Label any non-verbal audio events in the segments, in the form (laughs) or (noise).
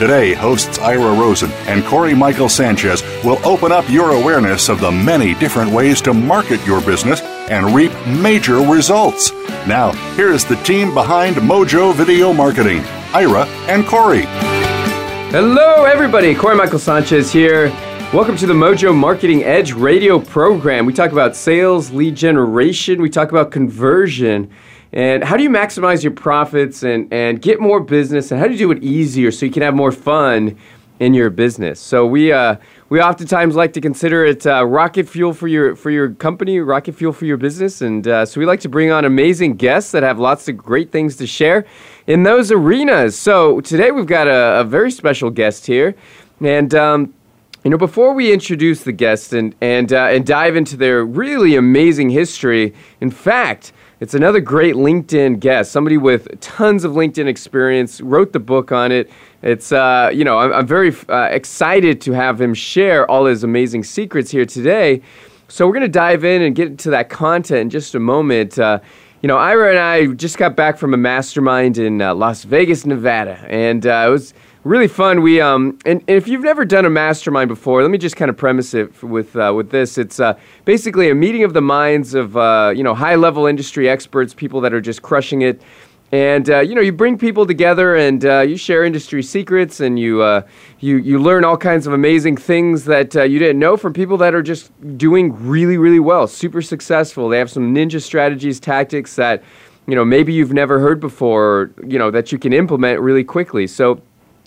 Today, hosts Ira Rosen and Corey Michael Sanchez will open up your awareness of the many different ways to market your business and reap major results. Now, here's the team behind Mojo Video Marketing Ira and Corey. Hello, everybody. Corey Michael Sanchez here. Welcome to the Mojo Marketing Edge radio program. We talk about sales, lead generation, we talk about conversion, and how do you maximize your profits and, and get more business, and how do you do it easier so you can have more fun in your business. So we uh, we oftentimes like to consider it uh, rocket fuel for your for your company, rocket fuel for your business, and uh, so we like to bring on amazing guests that have lots of great things to share in those arenas. So today we've got a, a very special guest here, and. Um, you know, before we introduce the guests and and uh, and dive into their really amazing history, in fact, it's another great LinkedIn guest, somebody with tons of LinkedIn experience, wrote the book on it. It's uh, you know, I'm, I'm very uh, excited to have him share all his amazing secrets here today. So we're gonna dive in and get into that content in just a moment. Uh, you know, Ira and I just got back from a mastermind in uh, Las Vegas, Nevada, and uh, it was really fun. We um, and, and, if you've never done a mastermind before, let me just kind of premise it with uh, with this. It's uh, basically a meeting of the minds of uh, you know high level industry experts, people that are just crushing it. And uh, you know, you bring people together, and uh, you share industry secrets, and you uh, you you learn all kinds of amazing things that you didn't know from people that are just doing really, really well, super successful. They have some ninja strategies, tactics that you know maybe you've never heard before, you know that you can implement really quickly. So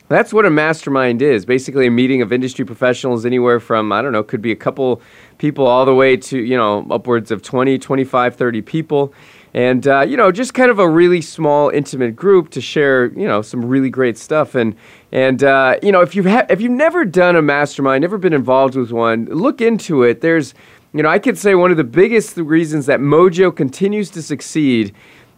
that's what a mastermind is. Basically, a meeting of industry professionals, anywhere from, I don't know, could be a couple people all the way to, you know, upwards of 20, 25, 30 people. And, uh, you know, just kind of a really small, intimate group to share, you know, some really great stuff. And, and uh, you know, if you've, ha- if you've never done a mastermind, never been involved with one, look into it. There's, you know, I could say one of the biggest reasons that Mojo continues to succeed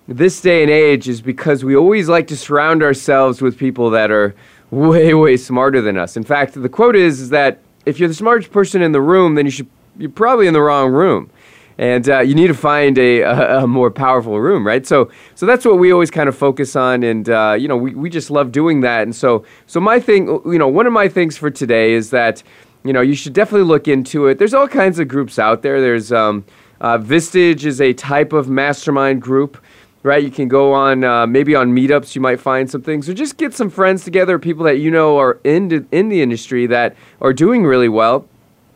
this day and age is because we always like to surround ourselves with people that are way, way smarter than us. In fact, the quote is, is that if you're the smartest person in the room, then you should you're probably in the wrong room, and uh, you need to find a, a, a, more powerful room, right? So, so that's what we always kind of focus on, and uh, you know, we, we just love doing that. And so, so my thing, you know, one of my things for today is that you know you should definitely look into it. There's all kinds of groups out there. There's um, uh, Vistage is a type of mastermind group right? You can go on uh, maybe on meetups. You might find some things, or just get some friends together, people that you know are in in the industry that are doing really well,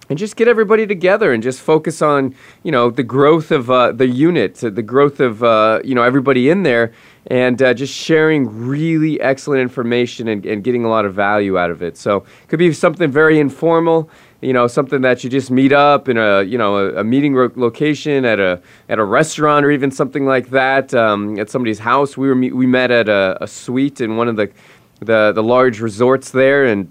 and just get everybody together and just focus on you know the growth of uh, the unit, the growth of uh, you know everybody in there, and uh, just sharing really excellent information and, and getting a lot of value out of it. So it could be something very informal you know something that you just meet up in a you know a, a meeting ro- location at a at a restaurant or even something like that um, at somebody's house. We were we met at a, a suite in one of the, the the large resorts there, and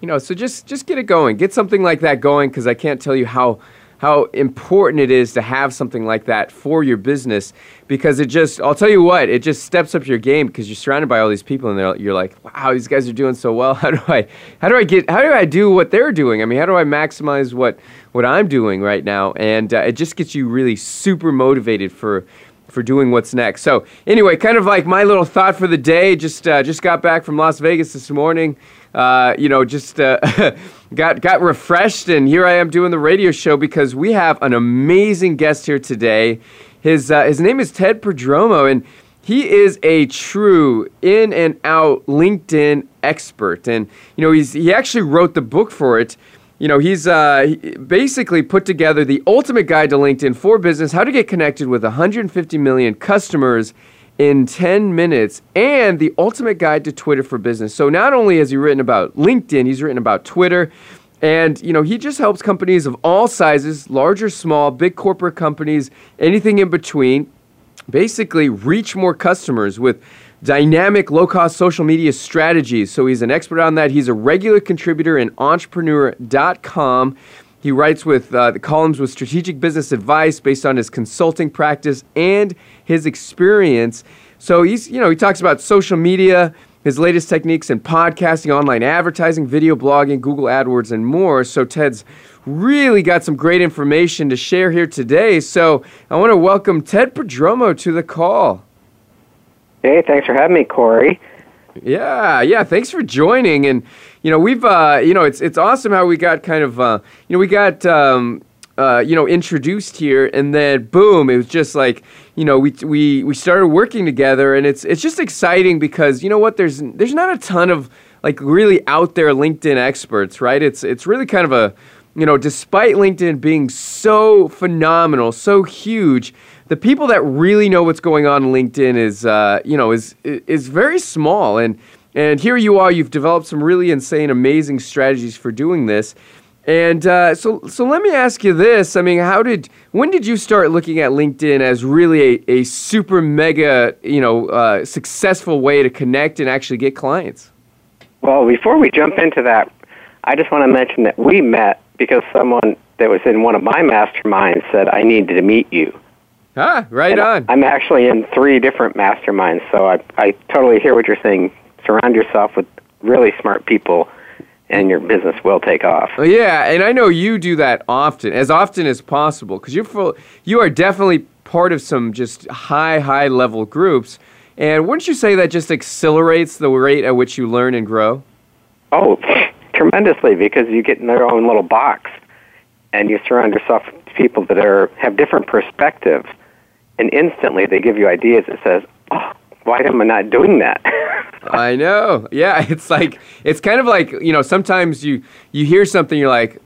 you know so just just get it going, get something like that going because I can't tell you how how important it is to have something like that for your business because it just I'll tell you what it just steps up your game because you're surrounded by all these people and you're like wow these guys are doing so well (laughs) how do I how do I get how do I do what they're doing I mean how do I maximize what what I'm doing right now and uh, it just gets you really super motivated for for doing what's next. So anyway, kind of like my little thought for the day. Just uh, just got back from Las Vegas this morning. Uh, you know, just uh, (laughs) got got refreshed, and here I am doing the radio show because we have an amazing guest here today. His uh, his name is Ted Prodromou, and he is a true in and out LinkedIn expert, and you know he's he actually wrote the book for it. You know, he's uh, basically put together the ultimate guide to LinkedIn for business, how to get connected with 150 million customers in 10 minutes and the ultimate guide to Twitter for business. So not only has he written about LinkedIn, he's written about Twitter. And you know, he just helps companies of all sizes, large or small, big corporate companies, anything in between, basically reach more customers with dynamic low-cost social media strategies. So he's an expert on that. He's a regular contributor in entrepreneur.com. He writes with uh, the columns with strategic business advice based on his consulting practice and his experience. So he's, you know, he talks about social media, his latest techniques in podcasting, online advertising, video blogging, Google AdWords, and more. So Ted's really got some great information to share here today. So I want to welcome Ted Prodromou to the call. Hey, thanks for having me, Corey. Yeah, yeah. Thanks for joining. And you know, we've uh, you know, it's it's awesome how we got kind of uh, you know, we got um, uh, you know, introduced here, and then boom, it was just like you know, we we we started working together, and it's it's just exciting because you know what, there's there's not a ton of like really out there LinkedIn experts, right? It's it's really kind of a you know, despite LinkedIn being so phenomenal, so huge, the people that really know what's going on in LinkedIn is, uh, you know, is is very small. And and here you are, you've developed some really insane, amazing strategies for doing this. And uh, so, so let me ask you this. I mean, how did, when did you start looking at LinkedIn as really a, a super mega, you know, uh, successful way to connect and actually get clients? Well, before we jump into that, I just want to mention that we met because someone that was in one of my masterminds said, I needed to meet you. Ah, right and on. I'm actually in three different masterminds, so I, I totally hear what you're saying. Surround yourself with really smart people, and your business will take off. Oh, yeah, and I know you do that often, as often as possible, because you're full, you are definitely part of some just high, high level groups. And wouldn't you say that just accelerates the rate at which you learn and grow? Oh, (laughs) tremendously, because you get in their own little box, and you surround yourself with people that are have different perspectives and instantly they give you ideas that says, "Oh, why am I not doing that?" (laughs) I know. Yeah, (laughs) it's like it's kind of like you know sometimes you you hear something you're like,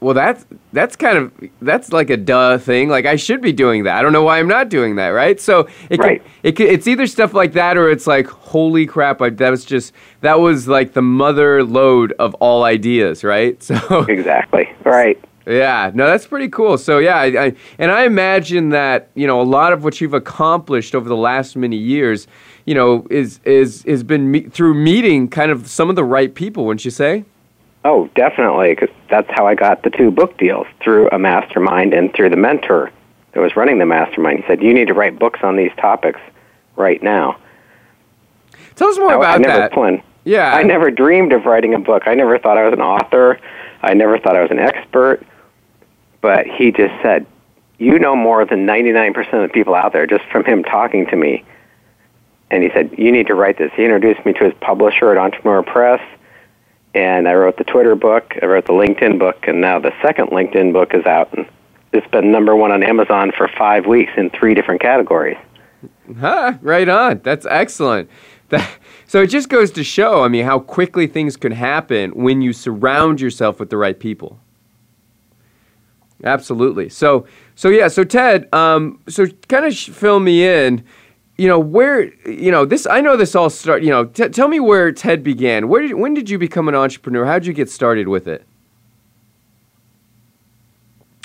well that's that's kind of that's like a duh thing. Like I should be doing that. I don't know why I'm not doing that. Right. So it right. It can, it's either stuff like that or it's like holy crap! I, that was just that was like the mother lode of all ideas. Right. (laughs) So exactly right. Yeah, no, that's pretty cool. So yeah, I, I, and I imagine that you know a lot of what you've accomplished over the last many years, you know, is is has been me- through meeting kind of some of the right people. Wouldn't you say? Oh, definitely, because that's how I got the two book deals through a mastermind and through the mentor that was running the mastermind. He said, "You need to write books on these topics right now." Tell us more I, about I never that. Planned, yeah, I never dreamed of writing a book. I never thought I was an author. I never thought I was an expert but he just said, "You know more than 99% of the people out there just from him talking to me." And he said, "You need to write this." He introduced me to his publisher at Entrepreneur Press, and I wrote the Twitter book, I wrote the LinkedIn book, and now the second LinkedIn book is out. And it's been number one on Amazon for five weeks in three different categories. Huh, right on. That's excellent. That, so it just goes to show, I mean, how quickly things can happen when you surround yourself with the right people. Absolutely. So, so yeah. So Ted, um, so kind of fill me in. You know where you know this. I know this all start. You know, t- tell me where Ted began. Where did, when did you become an entrepreneur? How did you get started with it?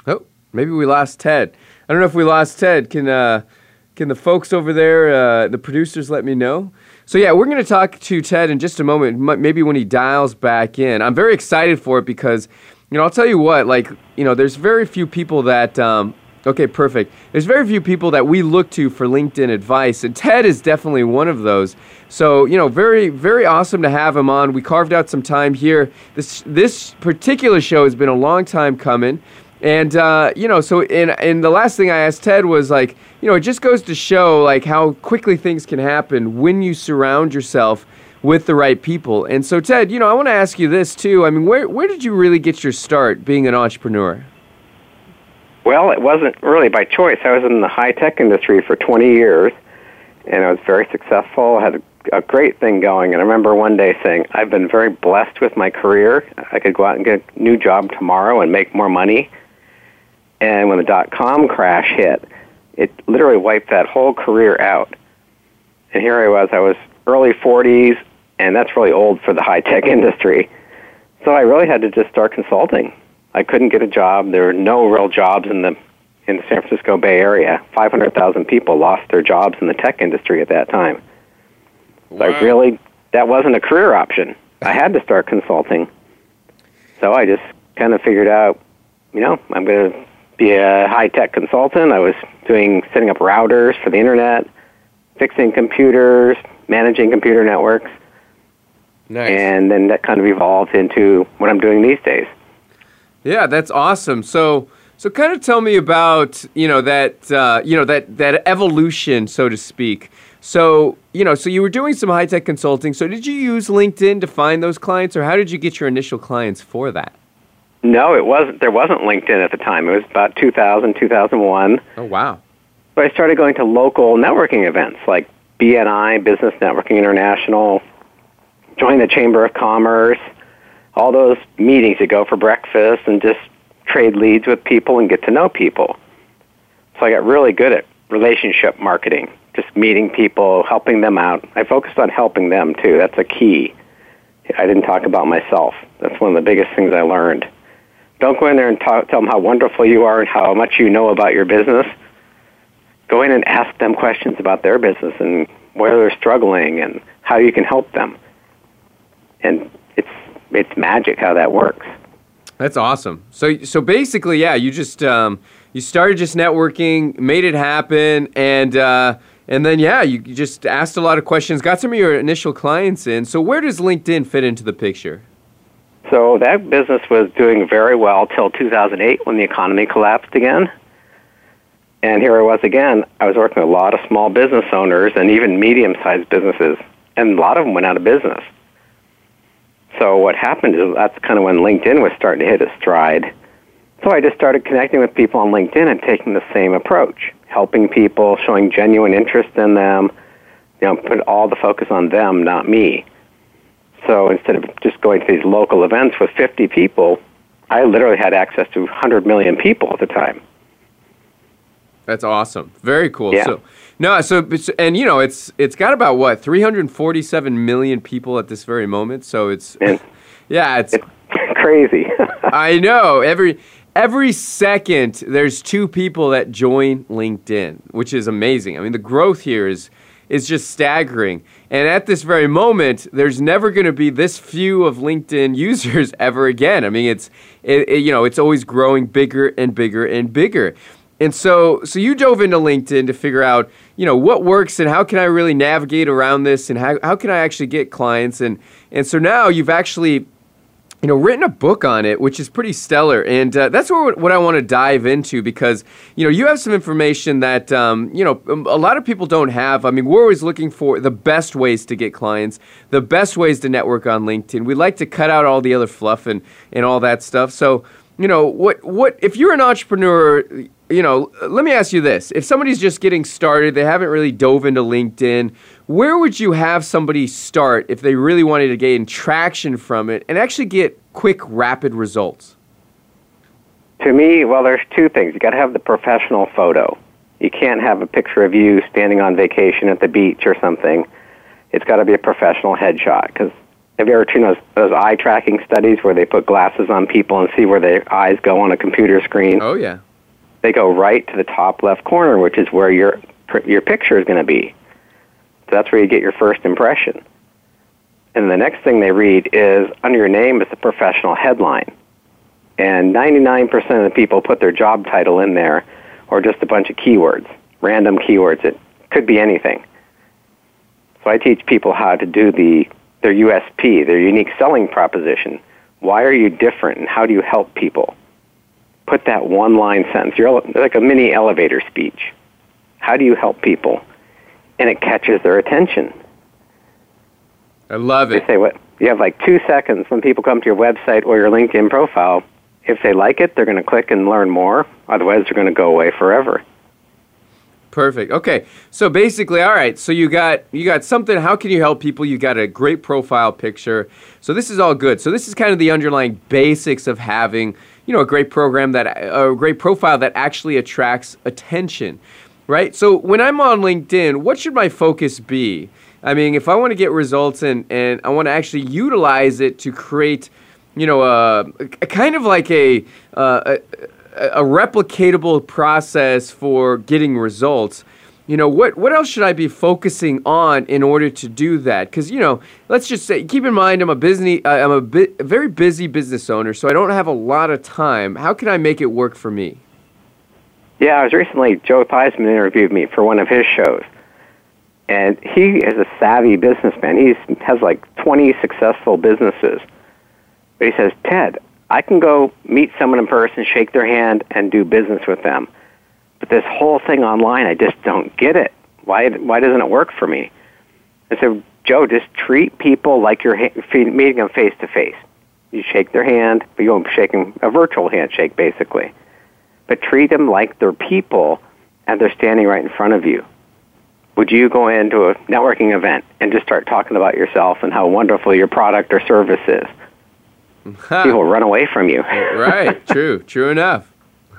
Oh, maybe we lost Ted. I don't know if we lost Ted. Can uh, can the folks over there, uh, the producers, let me know? So yeah, we're going to talk to Ted in just a moment. Maybe when he dials back in. I'm very excited for it because you know, I'll tell you what, like, you know, there's very few people that, um, okay, perfect. There's very few people that we look to for LinkedIn advice, and Ted is definitely one of those. So, you know, very, very awesome to have him on. We carved out some time here. This, this particular show has been a long time coming. And, uh, you know, so, and, and the last thing I asked Ted was like, you know, it just goes to show, like, how quickly things can happen when you surround yourself with the right people. And so, Ted, you know, I want to ask you this too. I mean, where where did you really get your start being an entrepreneur? Well, it wasn't really by choice. I was in the high tech industry for 20 years, and I was very successful. I had a, a great thing going. And I remember one day saying, "I've been very blessed with my career. I could go out and get a new job tomorrow and make more money." And when the dot com crash hit, it literally wiped that whole career out. And here I was, I was early 40s, and that's really old for the high tech (laughs) industry. So I really had to just start consulting. I couldn't get a job. There were no real jobs in the in the San Francisco Bay Area. 500,000 people lost their jobs in the tech industry at that time. Wow. I really that wasn't a career option. I had to start consulting. So I just kind of figured out, you know, I'm going to be a high tech consultant. I was doing setting up routers for the internet, fixing computers, managing computer networks. Nice. And then that kind of evolved into what I'm doing these days. Yeah, that's awesome. So, so kind of tell me about you know that uh, you know that that evolution, so to speak. So you know, so you were doing some high tech consulting. So did you use LinkedIn to find those clients, or how did you get your initial clients for that? No, it wasn't. There wasn't LinkedIn at the time. It was about 2000, 2001. Oh wow! So I started going to local networking events like BNI, Business Networking International, join the Chamber of Commerce, all those meetings you go for breakfast and just trade leads with people and get to know people. So I got really good at relationship marketing, just meeting people, helping them out. I focused on helping them too. That's a key. I didn't talk about myself. That's one of the biggest things I learned. Don't go in there and talk, tell them how wonderful you are and how much you know about your business go in and ask them questions about their business and where they're struggling and how you can help them. And it's it's magic how that works. That's awesome. So so basically, yeah, you just um, you started just networking, made it happen, and uh, and then yeah, you just asked a lot of questions, got some of your initial clients in. So where does LinkedIn fit into the picture? So that business was doing very well till 2008 when the economy collapsed again. And here I was again. I was working with a lot of small business owners and even medium sized businesses, and a lot of them went out of business. So what happened is that's kind of when LinkedIn was starting to hit its stride. So I just started connecting with people on LinkedIn and taking the same approach, helping people, showing genuine interest in them, you know, put all the focus on them, not me. So instead of just going to these local events with 50 people, I literally had access to 100 million people at the time. That's awesome. Very cool. Yeah. So no, so and you know it's it's got about what 347 million people at this very moment. So it's and (laughs) yeah, it's, it's crazy. (laughs) I know every every second there's two people that join LinkedIn, which is amazing. I mean, the growth here is is just staggering. And at this very moment, there's never going to be this few of LinkedIn (laughs) users ever again. I mean, it's it, it, you know it's always growing bigger and bigger and bigger. And so, so you dove into LinkedIn to figure out, you know, what works and how can I really navigate around this and how, how can I actually get clients and and so now you've actually, you know, written a book on it, which is pretty stellar, and uh, that's what what I want to dive into because you know you have some information that um, you know um, a lot of people don't have. I mean, we're always looking for the best ways to get clients, the best ways to network on LinkedIn. We like to cut out all the other fluff and and all that stuff. So you know what what if you're an entrepreneur you know, let me ask you this. If somebody's just getting started, they haven't really dove into LinkedIn, where would you have somebody start if they really wanted to gain traction from it and actually get quick, rapid results? To me, well, there's two things. You got to have the professional photo. You can't have a picture of you standing on vacation at the beach or something. It's got to be a professional headshot because have you ever seen those, those eye tracking studies where they put glasses on people and see where their eyes go on a computer screen? Oh, yeah they go right to the top left corner, which is where your your picture is going to be. So that's where you get your first impression. And the next thing they read is under your name is the professional headline. And 99% of the people put their job title in there or just a bunch of keywords, random keywords. It could be anything. So I teach people how to do the their USP, their unique selling proposition. Why are you different and how do you help people? Put that one line sentence. You're like a mini elevator speech. How do you help people? And it catches their attention. I love it. They say what you have like two seconds when people come to your website or your LinkedIn profile. If they like it, they're going to click and learn more. Otherwise, they're going to go away forever. Perfect. Okay. So basically, all right. So you got you got something. How can you help people? You got a great profile picture. So this is all good. So this is kind of the underlying basics of having you know a great program that a great profile that actually attracts attention. right? So when I'm on LinkedIn, what should my focus be? I mean, if I want to get results and, and I want to actually utilize it to create, you know, a, a kind of like a, uh, a, a replicatable process for getting results, you know, what, what else should I be focusing on in order to do that? Because, you know, let's just say, keep in mind, I'm a busy, uh, I'm a, bi- a very busy business owner, so I don't have a lot of time. How can I make it work for me? Yeah, I was recently, Joe Theismann interviewed me for one of his shows. And he is a savvy businessman. He has like 20 successful businesses. But he says, Ted, I can go meet someone in person, shake their hand, and do business with them. But this whole thing online, I just don't get it. Why, why doesn't it work for me? I said, Joe, just treat people like you're meeting them face to face. You shake their hand, but you're shaking a virtual handshake, basically. But treat them like they're people and they're standing right in front of you would you go into a networking event and just start talking about yourself and how wonderful your product or service is? (laughs) People run away from you. right. (laughs) True. True enough.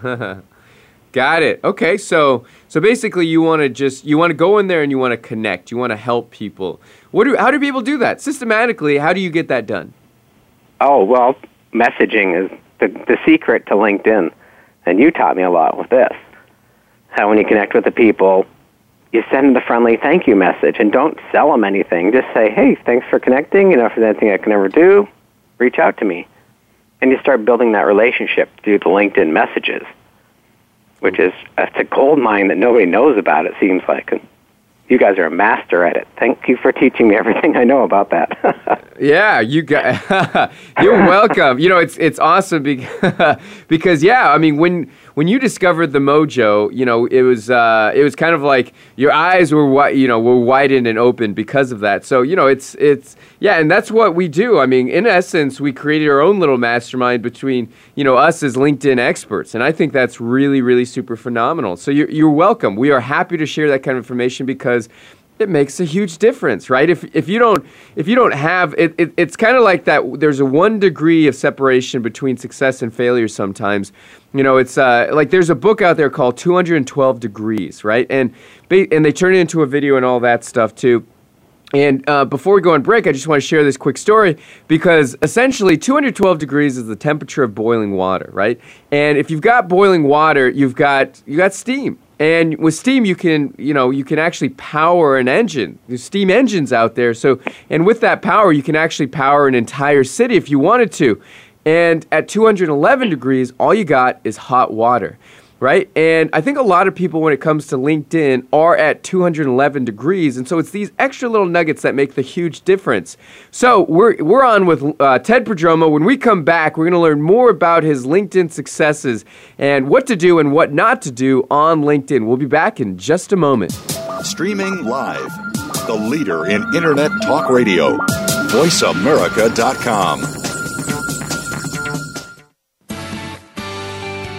(laughs) Got it. Okay. So so basically, you want to just you want to go in there and you want to connect. You want to help people. What do how do people do that systematically? How do you get that done? Oh well, messaging is the the secret to LinkedIn, and you taught me a lot with this. How when you connect with the people, you send them the friendly thank you message and don't sell them anything. Just say, hey, thanks for connecting. You know, if there's anything I can ever do, reach out to me. And you start building that relationship through the LinkedIn messages, which is a gold mine that nobody knows about, it seems like. And you guys are a master at it. Thank you for teaching me everything I know about that. (laughs) yeah, you got. (laughs) you're welcome. You know, it's it's awesome because, (laughs) because yeah, I mean when when you discovered the mojo, you know, it was uh, it was kind of like your eyes were wi- you know were widened and opened because of that. So you know, it's it's yeah, and that's what we do. I mean, in essence, we created our own little mastermind between you know us as LinkedIn experts, and I think that's really really super phenomenal. So you're you're welcome. We are happy to share that kind of information because it makes a huge difference, right? If if you don't if you don't have it, it it's kind of like that. There's a one degree of separation between success and failure. Sometimes, you know, it's uh, like there's a book out there called 212 Degrees, right? And and they turn it into a video and all that stuff too. And uh, before we go on break, I just want to share this quick story because essentially 212 degrees is the temperature of boiling water, right? And if you've got boiling water, you've got you got steam, and with steam, you can, you know, you can actually power an engine. There's steam engines out there. So, and with that power, you can actually power an entire city if you wanted to. And at 211 degrees, all you got is hot water right? And I think a lot of people, when it comes to LinkedIn, are at 211 degrees, and so it's these extra little nuggets that make the huge difference. So we're we're on with uh, Ted Prodromou. When we come back, we're going to learn more about his LinkedIn successes and what to do and what not to do on LinkedIn. We'll be back in just a moment. Streaming live, the leader in internet talk radio, voiceamerica.com.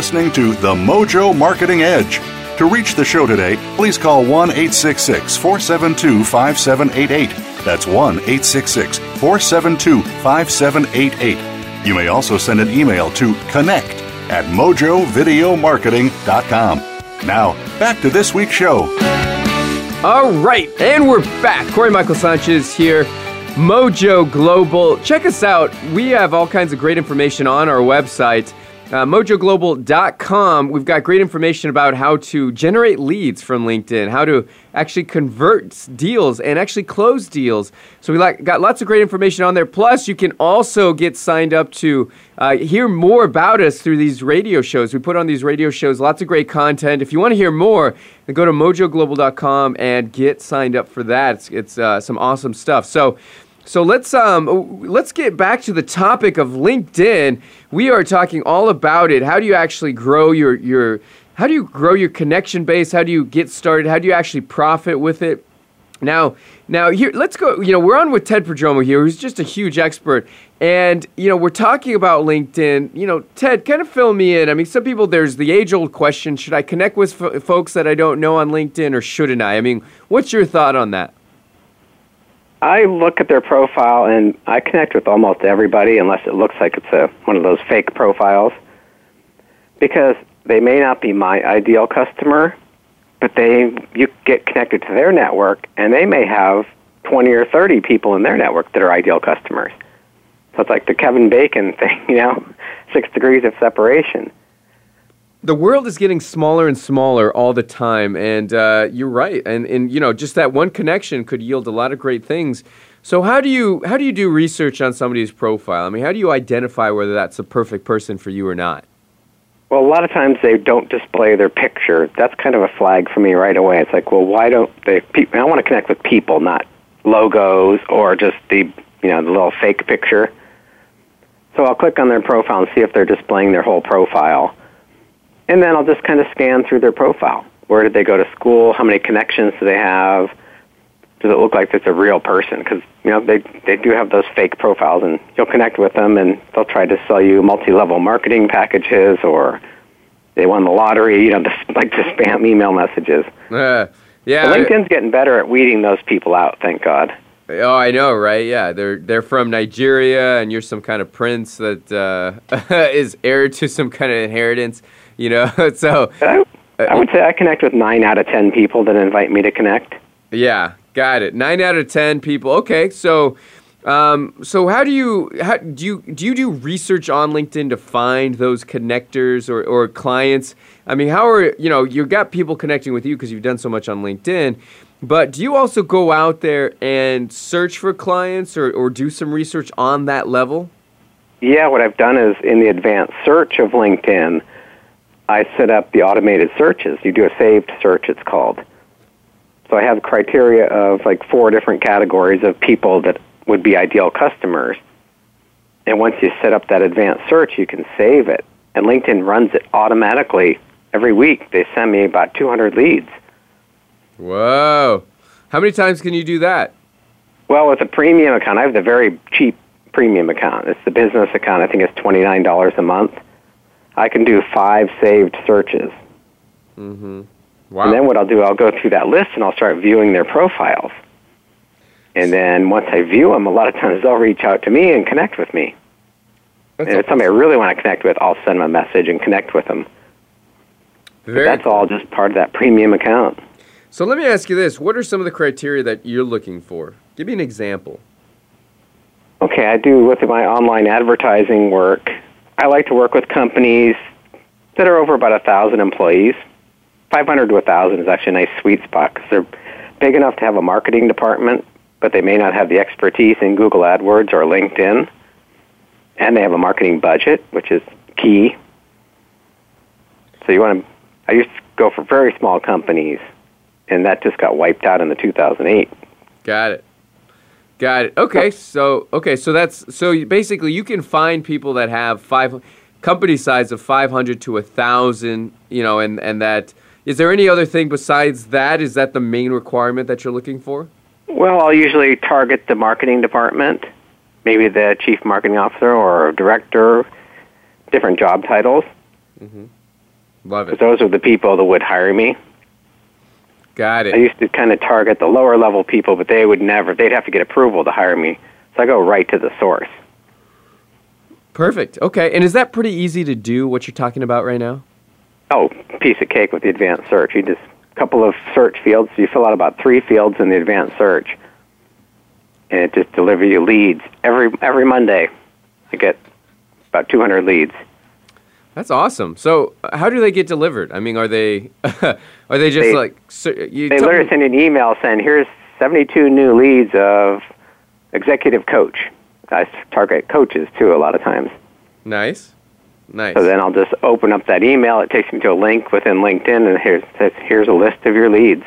listening to The Mojo Marketing Edge. To reach the show today, please call 1 866 472 5788. That's 1 866 472 5788. You may also send an email to connect at mojovideomarketing.com. Now, back to this week's show. All right, and we're back. Corey Michael Sanchez here, Mojo Global. Check us out. We have all kinds of great information on our website uh, mojoglobal.com, we've got great information about how to generate leads from LinkedIn, how to actually convert deals and actually close deals. So we like, got lots of great information on there. Plus, you can also get signed up to uh, hear more about us through these radio shows. We put on these radio shows lots of great content. If you want to hear more, then go to mojoglobal.com and get signed up for that. It's, it's uh, some awesome stuff. So so let's um let's get back to the topic of LinkedIn. We are talking all about it. How do you actually grow your your how do you grow your connection base? How do you get started? How do you actually profit with it? Now, now here, let's go. You know, we're on with Ted Prodromou here, who's just a huge expert, and you know, we're talking about LinkedIn. You know, Ted, kind of fill me in. I mean, some people there's the age-old question: Should I connect with f- folks that I don't know on LinkedIn, or shouldn't I? I mean, what's your thought on that? I look at their profile and I connect with almost everybody unless it looks like it's a one of those fake profiles. Because they may not be my ideal customer, but they you get connected to their network and they may have 20 or 30 people in their network that are ideal customers. So it's like the Kevin Bacon (laughs) thing, you know, 6 degrees of separation the world is getting smaller and smaller all the time, and uh, you're right. And and you know, just that one connection could yield a lot of great things. So how do you how do you do research on somebody's profile? I mean, how do you identify whether that's a perfect person for you or not? Well, a lot of times they don't display their picture. That's kind of a flag for me right away. It's like, well, why don't they? I want to connect with people, not logos or just the you know the little fake picture. So I'll click on their profile and see if they're displaying their whole profile and then I'll just kind of scan through their profile. Where did they go to school? How many connections do they have? Does it look like it's a real person? Because you know they they do have those fake profiles, and you'll connect with them, and they'll try to sell you multi-level marketing packages, or they won the lottery. You know, (laughs) just like to spam email messages. Uh, yeah, but LinkedIn's getting better at weeding those people out. Thank God. Oh, I know, right? Yeah, they're they're from Nigeria, and you're some kind of prince that uh, (laughs) is heir to some kind of inheritance you know. (laughs) so I, I would say I connect with nine out of ten people that invite me to connect. Yeah, got it. Nine out of ten people. Okay, so. Um, so how do you how do you do you do research on LinkedIn to find those connectors or, or clients? I mean, how are you know you've got people connecting with you because you've done so much on LinkedIn, but do you also go out there and search for clients or, or do some research on that level? Yeah, what I've done is in the advanced search of LinkedIn, I set up the automated searches. You do a saved search, it's called. So I have criteria of like four different categories of people that would be ideal customers. And once you set up that advanced search, you can save it. And LinkedIn runs it automatically every week. They send me about 200 leads. Whoa. How many times can you do that? Well, with a premium account, I have the very cheap premium account. It's the business account. I think it's $29 a month. I can do five saved searches. Mm-hmm. Wow. And then what I'll do, I'll go through that list and I'll start viewing their profiles. And then once I view them, a lot of times they'll reach out to me and connect with me. That's and if somebody I really want to connect with, I'll send them a message and connect with them. That's all just part of that premium account. So let me ask you this: What are some of the criteria that you're looking for? Give me an example. Okay, I do with my online advertising work. I like to work with companies that are over about a thousand employees. 500 to 1,000 is actually a nice sweet spot because they're big enough to have a marketing department, but they may not have the expertise in Google AdWords or LinkedIn. and they have a marketing budget, which is key. So you want to. I used to go for very small companies, and that just got wiped out in the 2008. Got it. Got it. Okay, so okay, so that's so you- basically you can find people that have five company size of 500 to a thousand, you know, and and that is there any other thing besides that? Is that the main requirement that you're looking for? Well, I'll usually target the marketing department, maybe the chief marketing officer or director, different job titles. Mm-hmm. Love Because it. those are the people that would hire me. Got it. I used to kind of target the lower level people, but they would never, they'd have to get approval to hire me. So I go right to the source. Perfect. Okay, and is that pretty easy to do? What you're talking about right now? Oh, piece of cake with the advanced search. You just, a couple of search fields. You fill out about three fields in the advanced search. And it just delivers you leads. Every, every Monday, I get about 200 leads. That's awesome. So, uh, how do they get delivered? I mean, are they (laughs) are they just They- like so, you They literally me- send an email saying, here's 72 new leads of executive coach. I target coaches too a lot of times. Nice. Nice. So then I'll just open up that email. It takes me to a link within LinkedIn, and here's says, here's a list of your leads.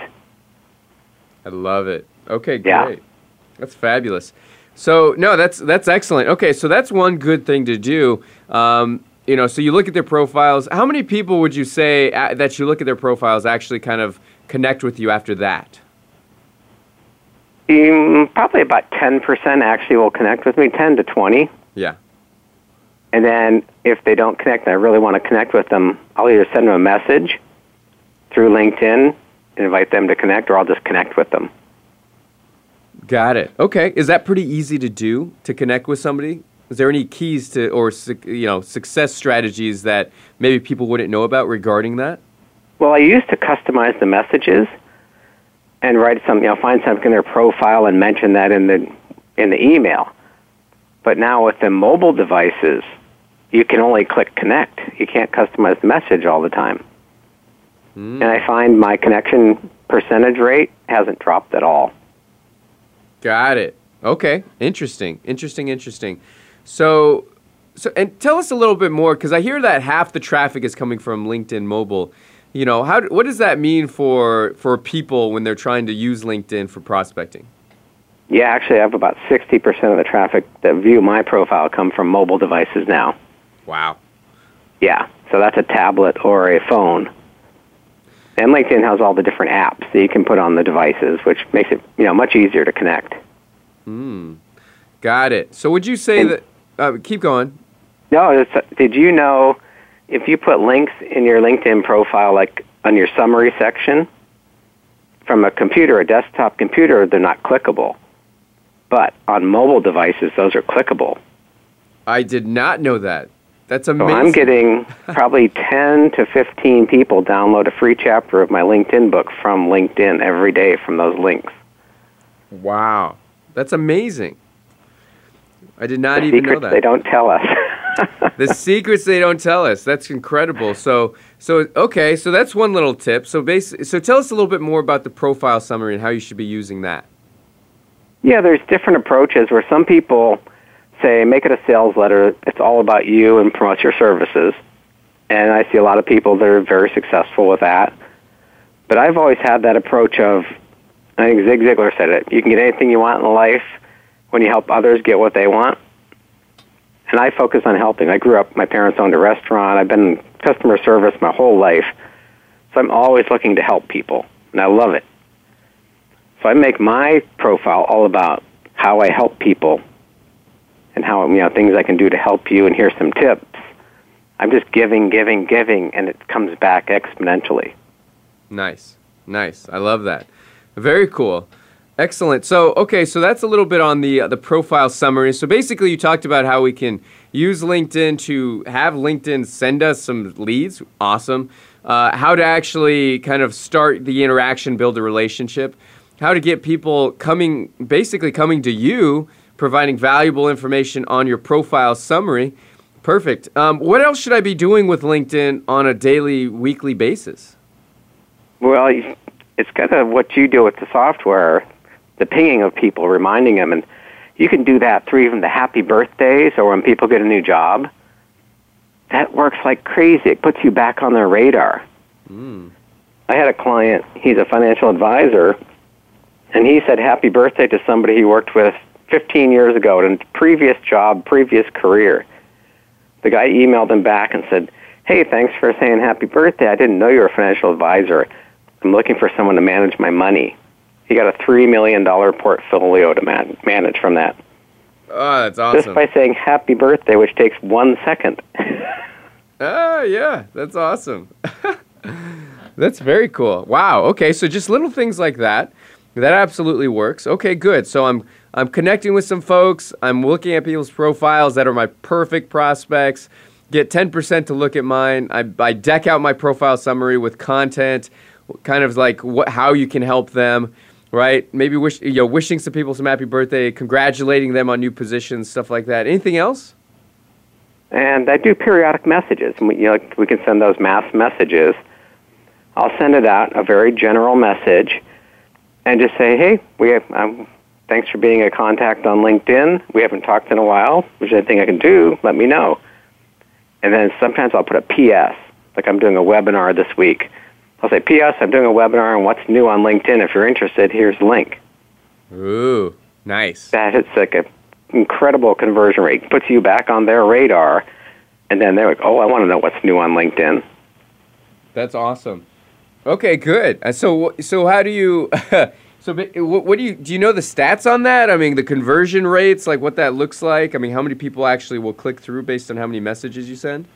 I love it. Okay, great. Yeah. That's fabulous. So no, that's that's excellent. Okay, so that's one good thing to do. Um, you know, so you look at their profiles. How many people would you say uh, that you look at their profiles actually kind of connect with you after that? Um, probably about 10% actually will connect with me, 10 to 20. Yeah. And then if they don't connect and I really want to connect with them, I'll either send them a message through LinkedIn and invite them to connect, or I'll just connect with them. Got it. Okay, is that pretty easy to do to connect with somebody? Is there any keys to or you know success strategies that maybe people wouldn't know about regarding that? Well, I used to customize the messages and write some, you know, find something in their profile and mention that in the in the email. But now with the mobile devices, you can only click connect. You can't customize the message all the time. Hmm. And I find my connection percentage rate hasn't dropped at all. Got it. Okay. Interesting. Interesting. Interesting. So, so and tell us a little bit more because I hear that half the traffic is coming from LinkedIn Mobile. You know, how what does that mean for for people when they're trying to use LinkedIn for prospecting? Yeah, actually, I have about 60% of the traffic that view my profile come from mobile devices now. Wow. Yeah, so that's a tablet or a phone. And LinkedIn has all the different apps that you can put on the devices, which makes it you know much easier to connect. Hmm. Got it. So would you say And- that? Uh, keep going. No, it's, did you know if you put links in your LinkedIn profile, like on your summary section, from a computer, a desktop computer, they're not clickable. But on mobile devices, those are clickable. I did not know that. That's So amazing. I'm getting (laughs) probably 10 to 15 people download a free chapter of my LinkedIn book from LinkedIn every day from those links. Wow. That's amazing. I did not The even know secrets that. they don't tell us. (laughs) the secrets they don't tell us. That's incredible. So, so okay, so that's one little tip. So, so tell us a little bit more about the profile summary and how you should be using that. Yeah, there's different approaches where some people say, make it a sales letter. It's all about you and promote your services. And I see a lot of people that are very successful with that. But I've always had that approach of, I think Zig Ziglar said it, you can get anything you want in life when you help others get what they want. And I focus on helping. I grew up, my parents owned a restaurant. I've been in customer service my whole life. So I'm always looking to help people. And I love it. So I make my profile all about how I help people and how you know things I can do to help you and here's some tips. I'm just giving, giving, giving and it comes back exponentially. Nice, nice. I love that. Very cool. Excellent. So, okay, so that's a little bit on the uh, the profile summary. So basically, you talked about how we can use LinkedIn to have LinkedIn send us some leads. Awesome. Uh, how to actually kind of start the interaction, build a relationship. How to get people coming, basically coming to you, providing valuable information on your profile summary. Perfect. Um, what else should I be doing with LinkedIn on a daily, weekly basis? Well, it's kind of what you do with the software, the pinging of people, reminding them. And You can do that through even the happy birthdays or when people get a new job. That works like crazy. It puts you back on their radar. Mm. I had a client, he's a financial advisor, and he said happy birthday to somebody he worked with 15 years ago in a previous job, previous career. The guy emailed him back and said, Hey, thanks for saying happy birthday. I didn't know you were a financial advisor. I'm looking for someone to manage my money. He got a $3 million portfolio to man- manage from that. Oh, that's awesome. Just by saying happy birthday, which takes one second. (laughs) Ah, yeah, that's awesome. (laughs) that's very cool. Wow. Okay, so just little things like that. That absolutely works. Okay, good. So I'm I'm connecting with some folks. I'm looking at people's profiles that are my perfect prospects. Get 10% to look at mine. I, I deck out my profile summary with content, kind of like what, how you can help them, right? Maybe wish, you know, wishing some people some happy birthday, congratulating them on new positions, stuff like that. Anything else? And I do periodic messages. We, you know, we can send those mass messages. I'll send it out, a very general message, and just say, hey, we have, um, thanks for being a contact on LinkedIn. We haven't talked in a while. If there's anything I can do, let me know. And then sometimes I'll put a PS, like I'm doing a webinar this week. I'll say, PS, I'm doing a webinar on what's new on LinkedIn. If you're interested, here's the link. Ooh, nice. That it's like an incredible conversion rate. Puts you back on their radar, and then they're like, oh, I want to know what's new on LinkedIn. That's awesome. Okay, good. Uh, So, so how do you? (laughs) so, what do you do? You know the stats on that? I mean, the conversion rates, like what that looks like. I mean, how many people actually will click through based on how many messages you send?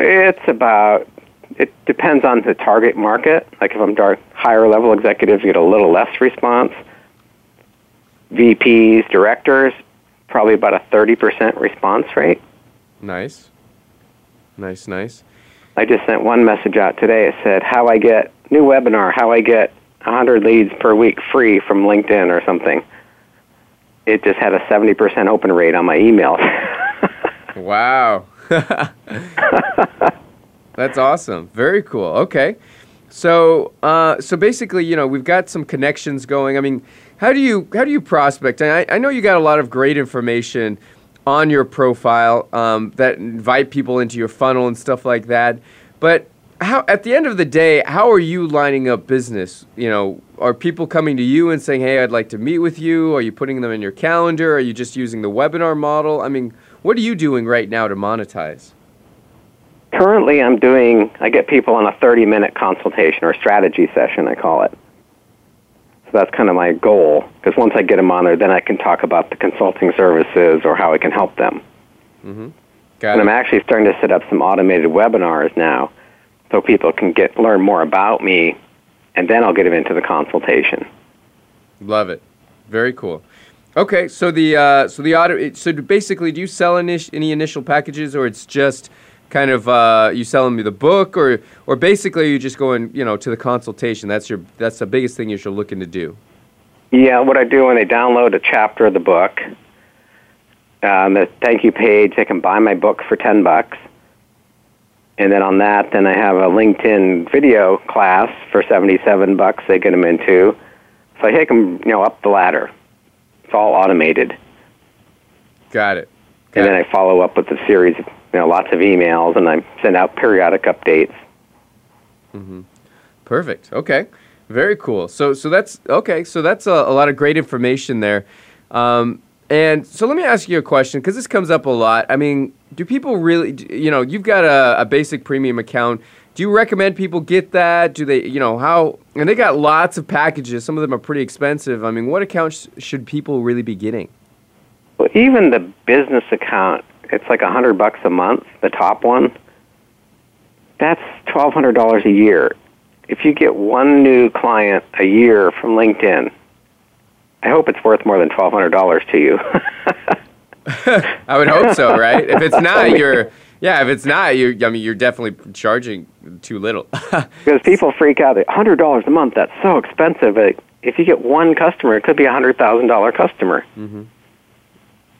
It's about. It depends on the target market. Like if I'm dark, higher level executives, you get a little less response. VPs, directors, probably about a 30% response rate. Nice. Nice, nice. I just sent one message out today. It said, How I get new webinar, how I get 100 leads per week free from LinkedIn or something. It just had a 70% open rate on my emails. (laughs) wow. (laughs) That's awesome. Very cool. Okay. So, uh, so basically, you know, we've got some connections going. I mean, how do you how do you prospect? I, I know you got a lot of great information on your profile um, that invite people into your funnel and stuff like that. But how at the end of the day, how are you lining up business? You know, are people coming to you and saying, "Hey, I'd like to meet with you"? Are you putting them in your calendar? Are you just using the webinar model? I mean, what are you doing right now to monetize? Currently, I'm doing. I get people on a 30-minute consultation or strategy session. I call it. So that's kind of my goal. Because once I get them on there, then I can talk about the consulting services or how I can help them. Mm-hmm. Got and it. I'm actually starting to set up some automated webinars now, so people can get learn more about me, and then I'll get them into the consultation. Love it. Very cool. Okay, so the uh, so the auto so basically, do you sell any, any initial packages, or it's just kind of uh, you selling me the book, or or basically you just going you know to the consultation? That's your that's the biggest thing you're looking to do. Yeah, what I do when they download a chapter of the book, on the thank you page, they can buy my book for ten bucks, and then on that, then I have a LinkedIn video class for seventy-seven bucks. They get them into, so I take them you know up the ladder. It's all automated. Got it. Got and then I follow up with a series of you know, lots of emails, and I send out periodic updates. Mm-hmm. Perfect. Okay. Very cool. So, so that's okay. So that's a, a lot of great information there. Um, and so let me ask you a question because this comes up a lot. I mean, do people really, you know, you've got a, a, basic premium account. Do you recommend people get that? Do they, you know, how, and they got lots of packages. Some of them are pretty expensive. I mean, what accounts should people really be getting? Well, even the business account it's like a hundred bucks a month, the top one. That's twelve hundred dollars a year. If you get one new client a year from LinkedIn, I hope it's worth more than twelve hundred dollars to you. (laughs) I would hope so, right? If it's not, you're yeah. If it's not, you I mean, you're definitely charging too little. (laughs) because people freak out. Hundred dollars a month. That's so expensive. If you get one customer, it could be a hundred thousand dollar customer. Mm-hmm.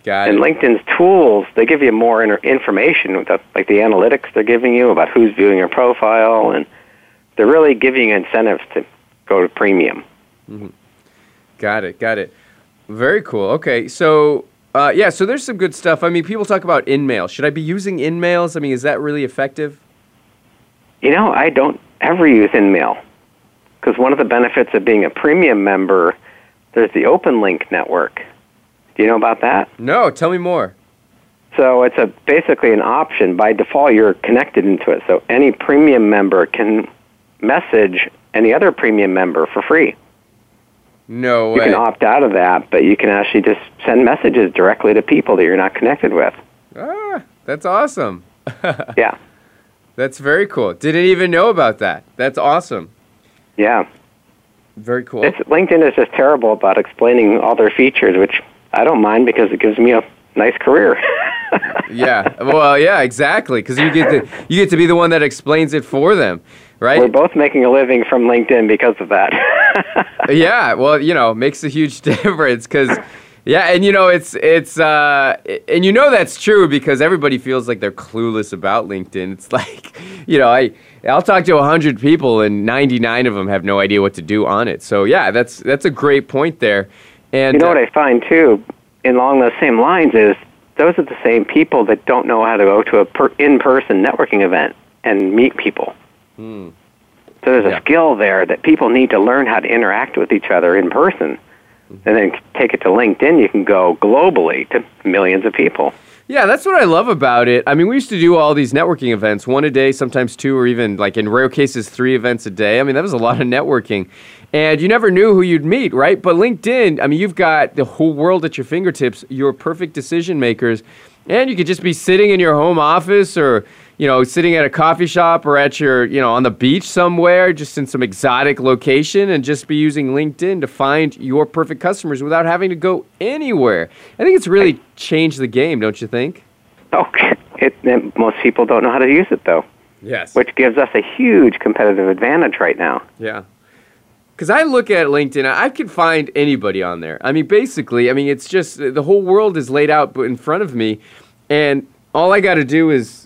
Got and LinkedIn's tools, they give you more information, with like the analytics they're giving you about who's viewing your profile, and they're really giving you incentives to go to premium. Mm-hmm. Got it, got it. Very cool. Okay, so uh, yeah, so there's some good stuff. I mean, people talk about InMail. Should I be using InMails? I mean, is that really effective? You know, I don't ever use InMail because one of the benefits of being a premium member, there's the OpenLink network. Do you know about that? No, tell me more. So it's a basically an option. By default, you're connected into it. So any premium member can message any other premium member for free. No way. You can opt out of that, but you can actually just send messages directly to people that you're not connected with. ah, that's awesome. (laughs) Yeah. That's very cool. Didn't even know about that. That's awesome. Yeah. Very cool. It's, LinkedIn is just terrible about explaining all their features, which I don't mind because it gives me a nice career. (laughs) yeah. Well, yeah, exactly. Because you get to you get to be the one that explains it for them, right? We're both making a living from LinkedIn because of that. (laughs) yeah. Well, you know, makes a huge (laughs) difference because. Yeah, and you know it's it's uh, and you know that's true because everybody feels like they're clueless about LinkedIn. It's like, you know, I I'll talk to hundred people and ninety nine of them have no idea what to do on it. So yeah, that's that's a great point there. And you know uh, what I find too, in along those same lines, is those are the same people that don't know how to go to a per- in-person networking event and meet people. So there's a Yeah. skill there that people need to learn how to interact with each other in person. And then take it to LinkedIn, you can go globally to millions of people. Yeah, that's what I love about it. I mean, we used to do all these networking events, one a day, sometimes two, or even like in rare cases, three events a day. I mean, that was a lot of networking. And you never knew who you'd meet, right? But LinkedIn, I mean, you've got the whole world at your fingertips, your perfect decision makers. And you could just be sitting in your home office or, you know, sitting at a coffee shop or at your, you know, on the beach somewhere, just in some exotic location, and just be using LinkedIn to find your perfect customers without having to go anywhere. I think it's really changed the game, don't you think? Okay. It, and most people don't know how to use it, though, Yes. which gives us a huge competitive advantage right now. Yeah. Because I look at LinkedIn, I could find anybody on there. I mean, basically, I mean, it's just the whole world is laid out in front of me, and all I got to do is.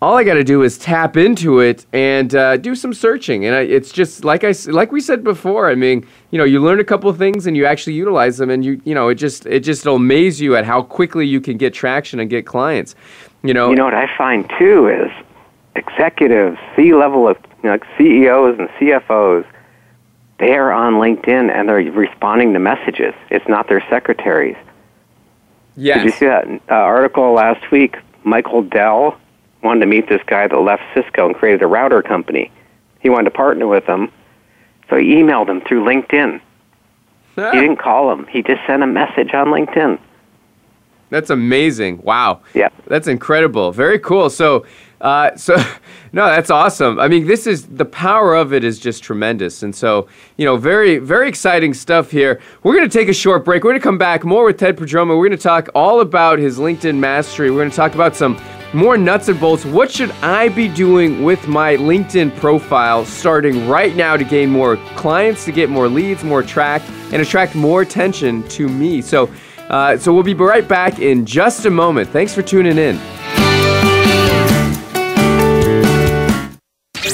All I got to do is tap into it and uh, do some searching, and I, it's just like I like we said before. I mean, you know, you learn a couple of things and you actually utilize them, and you you know, it just it just amaze you at how quickly you can get traction and get clients. You know, You know what I find too is executives, C level of you know, like CEOs and CFOs, they are on LinkedIn and they're responding to messages. It's not their secretaries. yes, Did you see that uh, article last week? Michael Dell wanted to meet this guy that left Cisco and created a router company. He wanted to partner with him, so he emailed him through LinkedIn. He didn't call him. He just sent a message on LinkedIn. That's amazing. Wow. Yeah. That's incredible. Very cool. So, uh, so (laughs) no, that's awesome. I mean, this is the power of it is just tremendous. And so, you know, very, very exciting stuff here. We're going to take a short break. We're going to come back more with Ted Prodromou. We're going to talk all about his LinkedIn mastery. We're going to talk about some more nuts and bolts. What should I be doing with my LinkedIn profile starting right now to gain more clients, to get more leads, more track, and attract more attention to me? So, uh, so we'll be right back in just a moment. Thanks for tuning in.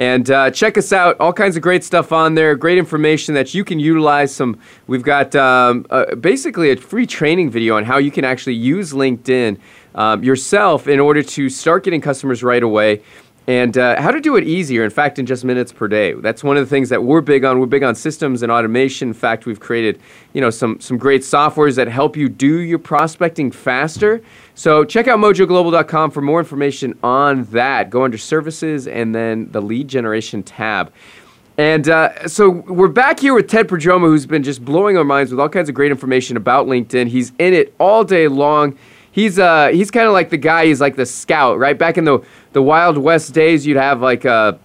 And uh, check us out. All kinds of great stuff on there. Great information that you can utilize. Some we've got um, uh, basically a free training video on how you can actually use LinkedIn um, yourself in order to start getting customers right away and uh, how to do it easier. In fact, in just minutes per day. That's one of the things that we're big on. We're big on systems and automation. In fact, we've created you know some some great softwares that help you do your prospecting faster. So check out mojoglobal.com for more information on that. Go under services and then the lead generation tab. And uh, so we're back here with Ted Prodromou, who's been just blowing our minds with all kinds of great information about LinkedIn. He's in it all day long. He's uh, he's kind of like the guy. He's like the scout, right? Back in the the Wild West days, you'd have like a,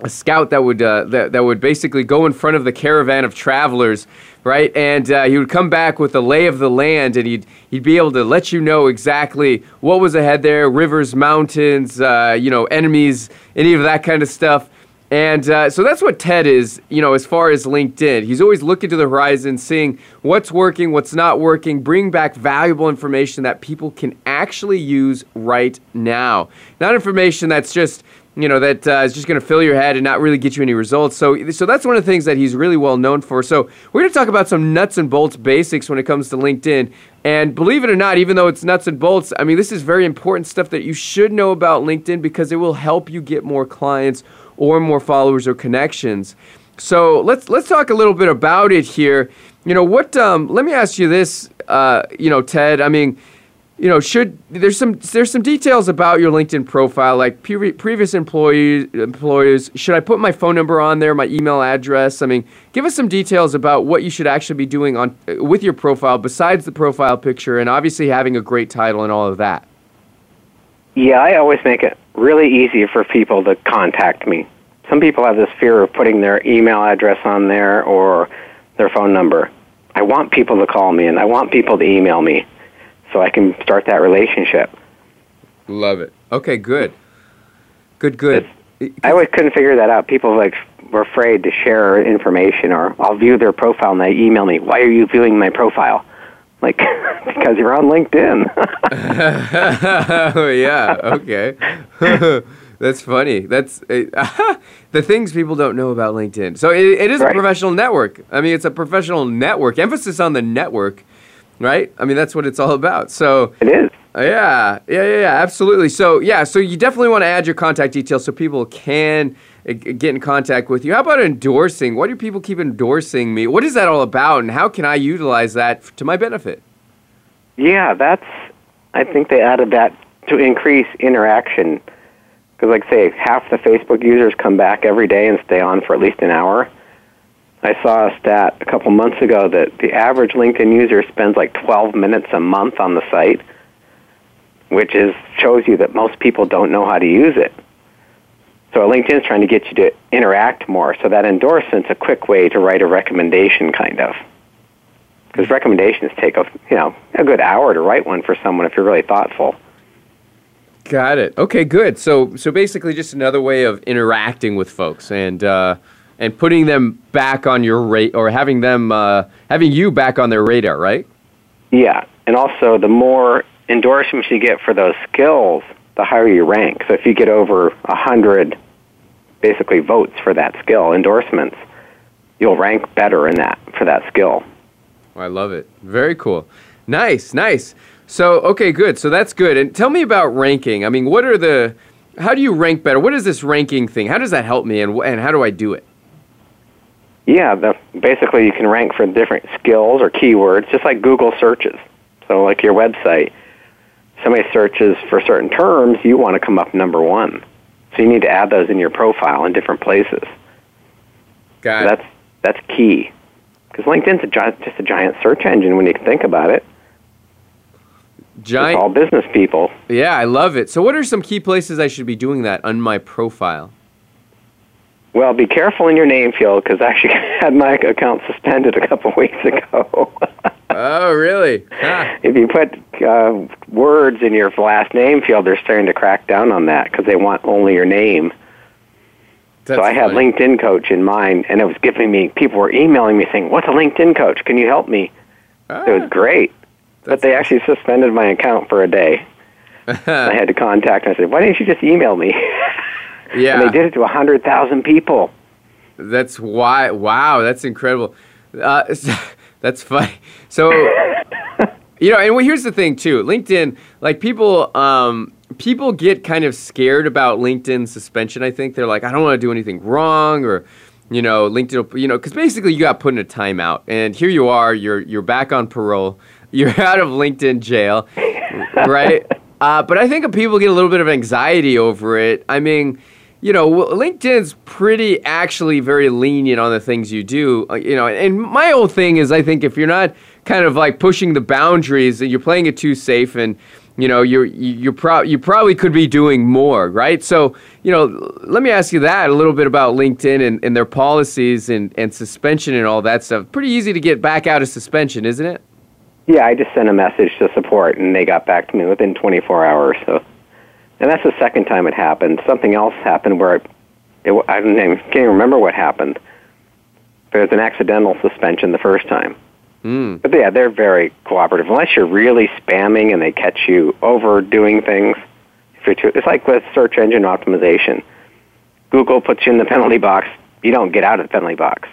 a scout that would uh, that, that would basically go in front of the caravan of travelers, right? And uh, he would come back with the lay of the land, and he'd he'd be able to let you know exactly what was ahead there, rivers, mountains, uh, you know, enemies, any of that kind of stuff. And uh, so that's what Ted is, you know, as far as LinkedIn. He's always looking to the horizon, seeing what's working, what's not working, bring back valuable information that people can actually use right now. Not information that's just, you know, that uh, is just going to fill your head and not really get you any results. So, so that's one of the things that he's really well known for. So we're going to talk about some nuts and bolts basics when it comes to LinkedIn. And believe it or not, even though it's nuts and bolts, I mean, this is very important stuff that you should know about LinkedIn because it will help you get more clients or more followers or connections. So let's let's talk a little bit about it here. You know what? Um, let me ask you this. Uh, you know, Ted. I mean, you know, should there's some there's some details about your LinkedIn profile, like pre- previous employees employers. Should I put my phone number on there, my email address? I mean, give us some details about what you should actually be doing on with your profile besides the profile picture, and obviously having a great title and all of that. Yeah, I always make it really easy for people to contact me. Some people have this fear of putting their email address on there or their phone number. I want people to call me and I want people to email me so I can start that relationship. Love it. Okay, good. Good, good. I always couldn't figure that out. People like were afraid to share information or I'll view their profile and they email me, "Why are you viewing my profile?" Like (laughs) because you're on LinkedIn. (laughs) yeah, okay. (laughs) That's funny. That's uh, the things people don't know about LinkedIn. So it, it is Right. a professional network. I mean, it's a professional network. Emphasis on the network, right? I mean, that's what it's all about. So it is. yeah, yeah, yeah, yeah, absolutely. So yeah, so you definitely want to add your contact details so people can Uh, get in contact with you. How about endorsing? Why do people keep endorsing me? What is that all about, and how can I utilize that to my benefit? Yeah, that's. I think they added that to increase interaction. Because, like, say, half the Facebook users come back every day and stay on for at least an hour. I saw a stat a couple months ago that the average LinkedIn user spends like 12 minutes a month on the site, which is shows you that most people don't know how to use it. So LinkedIn is trying to get you to interact more. So that endorsement's a quick way to write a recommendation, kind of because recommendations take a you know a good hour to write one for someone if you're really thoughtful. Got it. Okay, good. So so basically, just another way of interacting with folks, and uh, and putting them back on your rate or having them uh, having you back on their radar, right? Yeah, and also the more endorsements you get for those skills, the higher you rank. So if you get over a hundred, basically votes for that skill endorsements, you'll rank better in that for that skill. Oh, I love it. Very cool. Nice, nice. So okay, good. So that's good. And tell me about ranking. I mean, what are the how do you rank better? What is this ranking thing? How does that help me, and and how do I do it? Yeah, the, basically you can rank for different skills or keywords, just like Google searches. So, like your website, somebody searches for certain terms, you want to come up number one. So you need to add those in your profile in different places. Got so it. that's that's key because LinkedIn's a gi- just a giant search engine when you think about it. Giant. It's all business people. Yeah, I love it. So, what are some key places I should be doing that on my profile? Well, be careful in your name field because I actually (laughs) had my account suspended a couple (laughs) weeks ago. (laughs) oh, really? Huh. if you put uh, words in your last name field, they're starting to crack down on that because they want only your name. That's so I had funny. LinkedIn Coach in mind, and it was giving me people were emailing me saying, "What's a LinkedIn Coach? Can you help me?" Ah, It was great, but they actually suspended my account for a day. (laughs) I had to contact and I said, "Why didn't you just email me?" yeah. (laughs) and they did it to a hundred thousand people. That's why. Wow, that's incredible. Uh, (laughs) that's funny. (laughs) So, you know, and well, here's the thing too. LinkedIn, like people, um, people get kind of scared about LinkedIn suspension. I think they're like, I don't want to do anything wrong, or you know, LinkedIn, you know, because basically you got put in a timeout, and here you are, you're you're back on parole, (laughs) you're out of LinkedIn jail, right? (laughs) Uh, but I think people get a little bit of anxiety over it. I mean, you know, LinkedIn's pretty actually very lenient on the things you do. uh, You know, and my whole thing is, I think if you're not kind of like pushing the boundaries and you're playing it too safe, and you know, you're you- you're pro- you probably could be doing more, right? So, you know, let me ask you that a little bit about LinkedIn and, and their policies and, and suspension and all that stuff. Pretty easy to get back out of suspension, isn't it? Yeah, I just sent a message to support, and they got back to me within 24 hours. So, and that's the second time it happened. Something else happened where it, it, I don't even, can't even remember what happened. But it was an accidental suspension the first time. Mm. But yeah, they're very cooperative. Unless you're really spamming and they catch you overdoing things, if you're too, it's like with search engine optimization. Google puts you in the penalty box. You don't get out of the penalty box.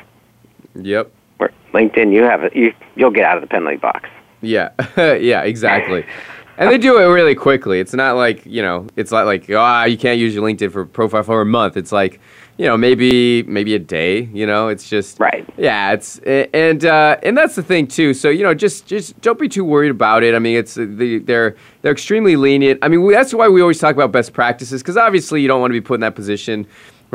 Yep. Where LinkedIn, you have it. You you'll get out of the penalty box. Yeah, (laughs) yeah, exactly. (laughs) And they do it really quickly. It's not like you know, it's not like ah, you can't use your LinkedIn for profile for a month. It's like you know, maybe maybe a day. You know, it's just Right. Yeah, it's and uh, and that's the thing too. So you know, just just don't be too worried about it. I mean, it's the, they're they're extremely lenient. I mean, that's why we always talk about best practices because obviously you don't want to be put in that position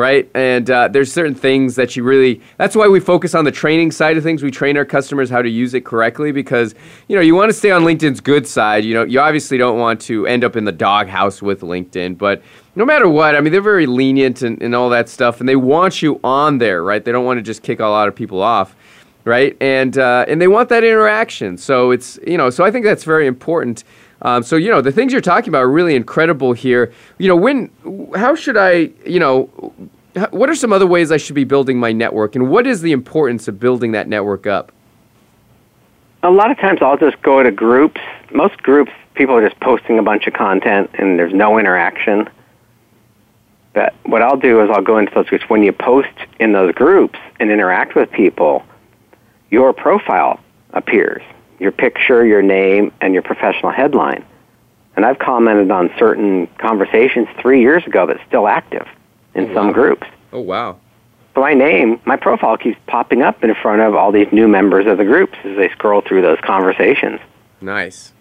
right? And uh, there's certain things that you really. That's why we focus on the training side of things. We train our customers how to use it correctly because you know you want to stay on LinkedIn's good side. You know, you obviously don't want to end up in the doghouse with LinkedIn, but no matter what, I mean, they're very lenient and, and all that stuff, and they want you on there, right? They don't want to just kick a lot of people off right? And uh, and they want that interaction. So it's you know, so I think that's very important. Um, so you know, the things you're talking about are really incredible here. You know, when how should I you know. What are some other ways I should be building my network, and what is the importance of building that network up? A lot of times I'll just go to groups. Most groups, people are just posting a bunch of content and there's no interaction. But what I'll do is I'll go into those groups. When you post in those groups and interact with people, your profile appears your picture, your name, and your professional headline. And I've commented on certain conversations three years ago that's still active in Oh, some wow. groups. Oh wow, So my name, my profile keeps popping up in front of all these new members of the groups as they scroll through those conversations. nice,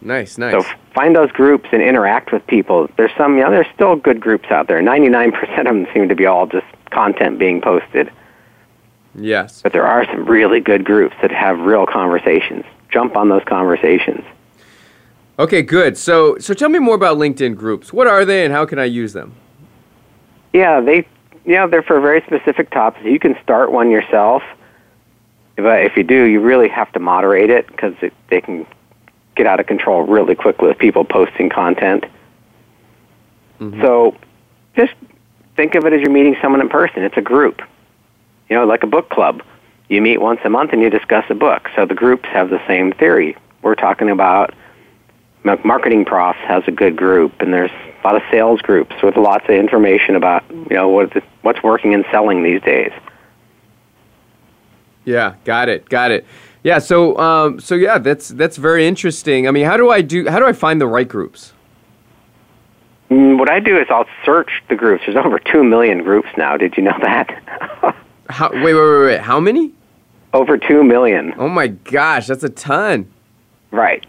nice, nice. So find those groups and interact with people. There's some, you know, there's still good groups out there. 99% of them seem to be all just content being posted. Yes. But there are some really good groups that have real conversations. Jump on those conversations. Okay, good. So so tell me more about LinkedIn groups. What are they, and how can I use them? Yeah, they, you know, they're for very specific topics. You can start one yourself, but if you do, you really have to moderate it because they can get out of control really quickly with people posting content. Mm-hmm. So just think of it as you're meeting someone in person. It's a group. You know, like a book club. You meet once a month and you discuss a book. So the groups have the same theory. We're talking about marketing profs has a good group, and there's a lot of sales groups with lots of information about you know what what's working and selling these days. Yeah, got it, got it. Yeah, so um, so yeah, that's that's very interesting. I mean, how do I do? How do I find the right groups? Mm, what I do is I'll search the groups. There's over two million groups now. Did you know that? (laughs) how, wait, wait, wait, wait. How many? Over two million. Oh my gosh, that's a ton. Right.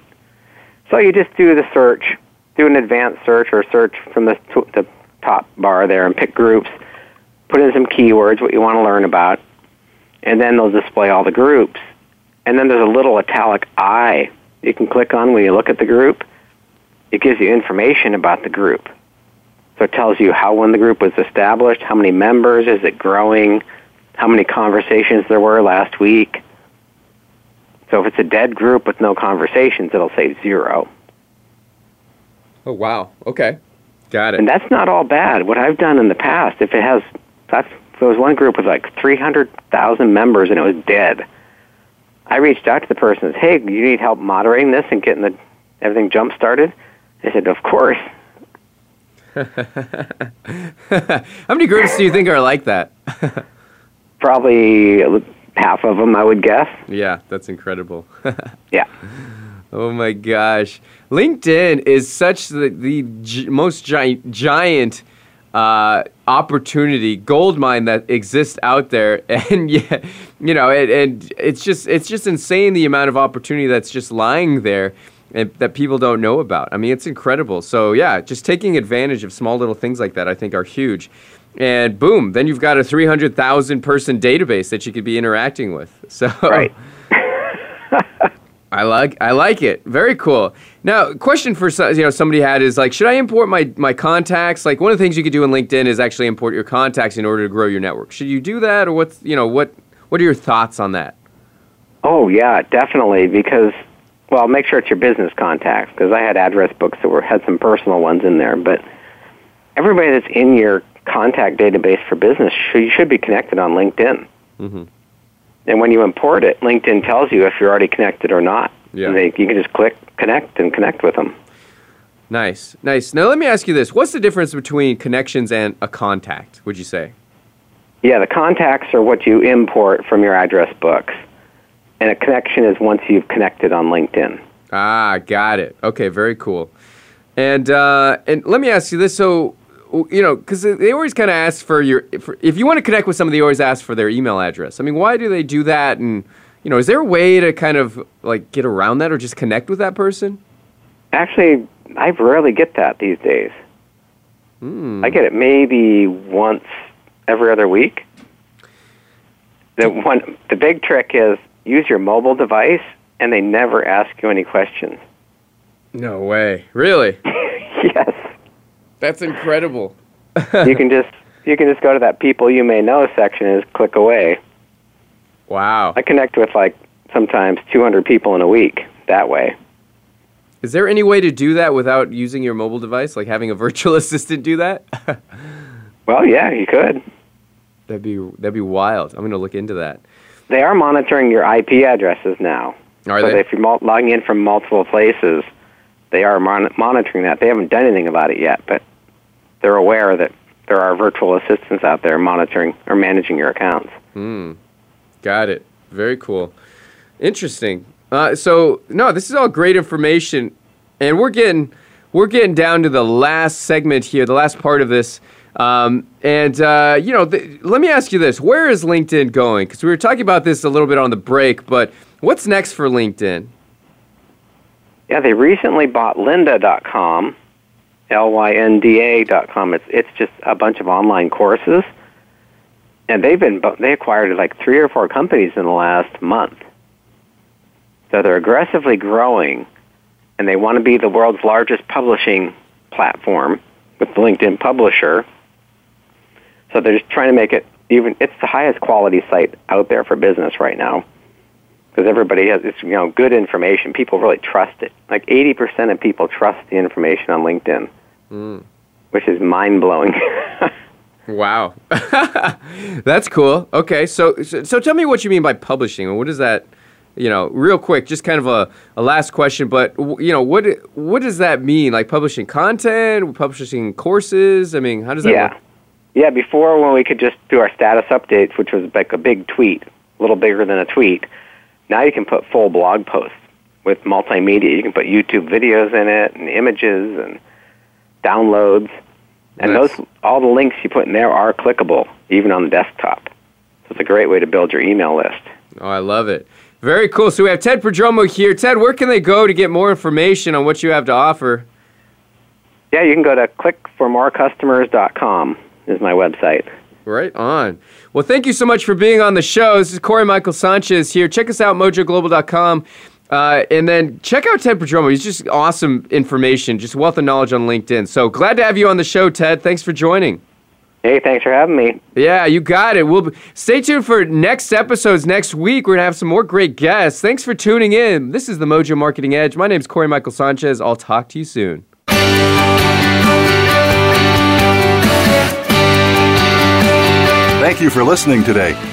So you just do the search, do an advanced search or search from the, the top bar there and pick groups. Put in some keywords, what you want to learn about, and then they'll display all the groups. And then there's a little italic I you can click on when you look at the group. It gives you information about the group. So it tells you how when the group was established, how many members, is it growing, how many conversations there were last week. So if it's a dead group with no conversations, it'll say zero. Oh wow. Okay. Got it. And that's not all bad. What I've done in the past, if it has, that's there was one group with like 300,000 members and it was dead. I reached out to the person and said, "Hey, you need help moderating this and getting the everything jump started?" They said, "Of course." (laughs) How many groups do you think are like that? (laughs) Probably half of them, I would guess. Yeah, that's incredible. (laughs) yeah. Oh my gosh. LinkedIn is such the, the gi- most gi- giant uh, opportunity, gold mine that exists out there. (laughs) And yeah, you know, and, and it's just it's just insane the amount of opportunity that's just lying there and that people don't know about. I mean, it's incredible. So yeah, just taking advantage of small little things like that, I think, are huge and boom, then you've got a 300,000 person database that you could be interacting with. (laughs) So right. (laughs) I like I like it. Very cool. Now, question for you know somebody had is like, should I import my my contacts? Like one of the things you could do in LinkedIn is actually import your contacts in order to grow your network. Should you do that, or what's you know what what are your thoughts on that? Oh yeah, definitely. Because well, make sure it's your business contacts because I had address books that were had some personal ones in there, but everybody that's in your contact database for business, you should be connected on LinkedIn. Mm-hmm. And when you import it, LinkedIn tells you if you're already connected or not. Yeah. And they, you can just click connect and connect with them. Nice, nice. Now let me ask you this: What's the difference between connections and a contact? Would you say? Yeah, the contacts are what you import from your address books, and a connection is once you've connected on LinkedIn. Ah, got it. Okay, very cool. And uh, and let me ask you this: So you know, because they always kind of ask for your, for, if you want to connect with somebody, they always ask for their email address. I mean, why do they do that? And, you know, is there a way to kind of like get around that or just connect with that person? Actually, I rarely get that these days. Hmm. I get it maybe once every other week. The one, the big trick is use your mobile device, and they never ask you any questions. No way, really? (laughs) That's incredible. you can just you can just go to that people you may know section and just click away. Wow. I connect with like sometimes 200 people in a week that way. Is there any way to do that without using your mobile device, like having a virtual (laughs) assistant do that? well, yeah, you could. That'd be that'd be wild. I'm going to look into that. They are monitoring your IP addresses now. Are so they? if you're logging in from multiple places, they are mon- monitoring that. They haven't done anything about it yet, but they're aware that there are virtual assistants out there monitoring or managing your accounts. Hmm. Got it. Very cool. Interesting. Uh, so no, this is all great information, and we're getting we're getting down to the last segment here, the last part of this. Um, and uh, you know, th- let me ask you this: Where is LinkedIn going? Because we were talking about this a little bit on the break, but what's next for LinkedIn? Yeah, they recently bought Lynda.com, L-Y-N-D-A dot com. It's it's just a bunch of online courses, and they've been they acquired like three or four companies in the last month. So they're aggressively growing, and they want to be the world's largest publishing platform with LinkedIn Publisher. So they're just trying to make it even. It's the highest quality site out there for business right now because everybody has it's you know good information. People really trust it. Like eighty percent of people trust the information on LinkedIn, Mm. which is mind blowing. (laughs) Wow, (laughs) that's cool. Okay, so, so so tell me what you mean by publishing. What is that? You know, real quick, just kind of a, a last question, but you know, what what does that mean? Like publishing content, publishing courses? I mean, how does that yeah. work? Yeah, before when we could just do our status updates, which was like a big tweet, a little bigger than a tweet. Now you can put full blog posts with multimedia. You can put YouTube videos in it and images and downloads. And Nice. those all the links you put in there are clickable, even on the desktop. So it's a great way to build your email list. Oh, I love it. Very cool. So we have Ted Prodromou here. Ted, where can they go to get more information on what you have to offer? Yeah, you can go to clickformorecustomers.com is my website. Right on. Well, thank you so much for being on the show. This is Corey Michael Sanchez here. Check us out, mojoglobal.com. Uh, and then check out Ted Prodromou. He's just awesome information, just wealth of knowledge on LinkedIn. So glad to have you on the show, Ted. Thanks for joining. Hey, thanks for having me. Yeah, you got it. We'll be, stay tuned for next episodes next week. We're gonna have some more great guests. Thanks for tuning in. This is the Mojo Marketing Edge. My name's Corey Michael Sanchez. I'll talk to you soon. Thank you for listening today.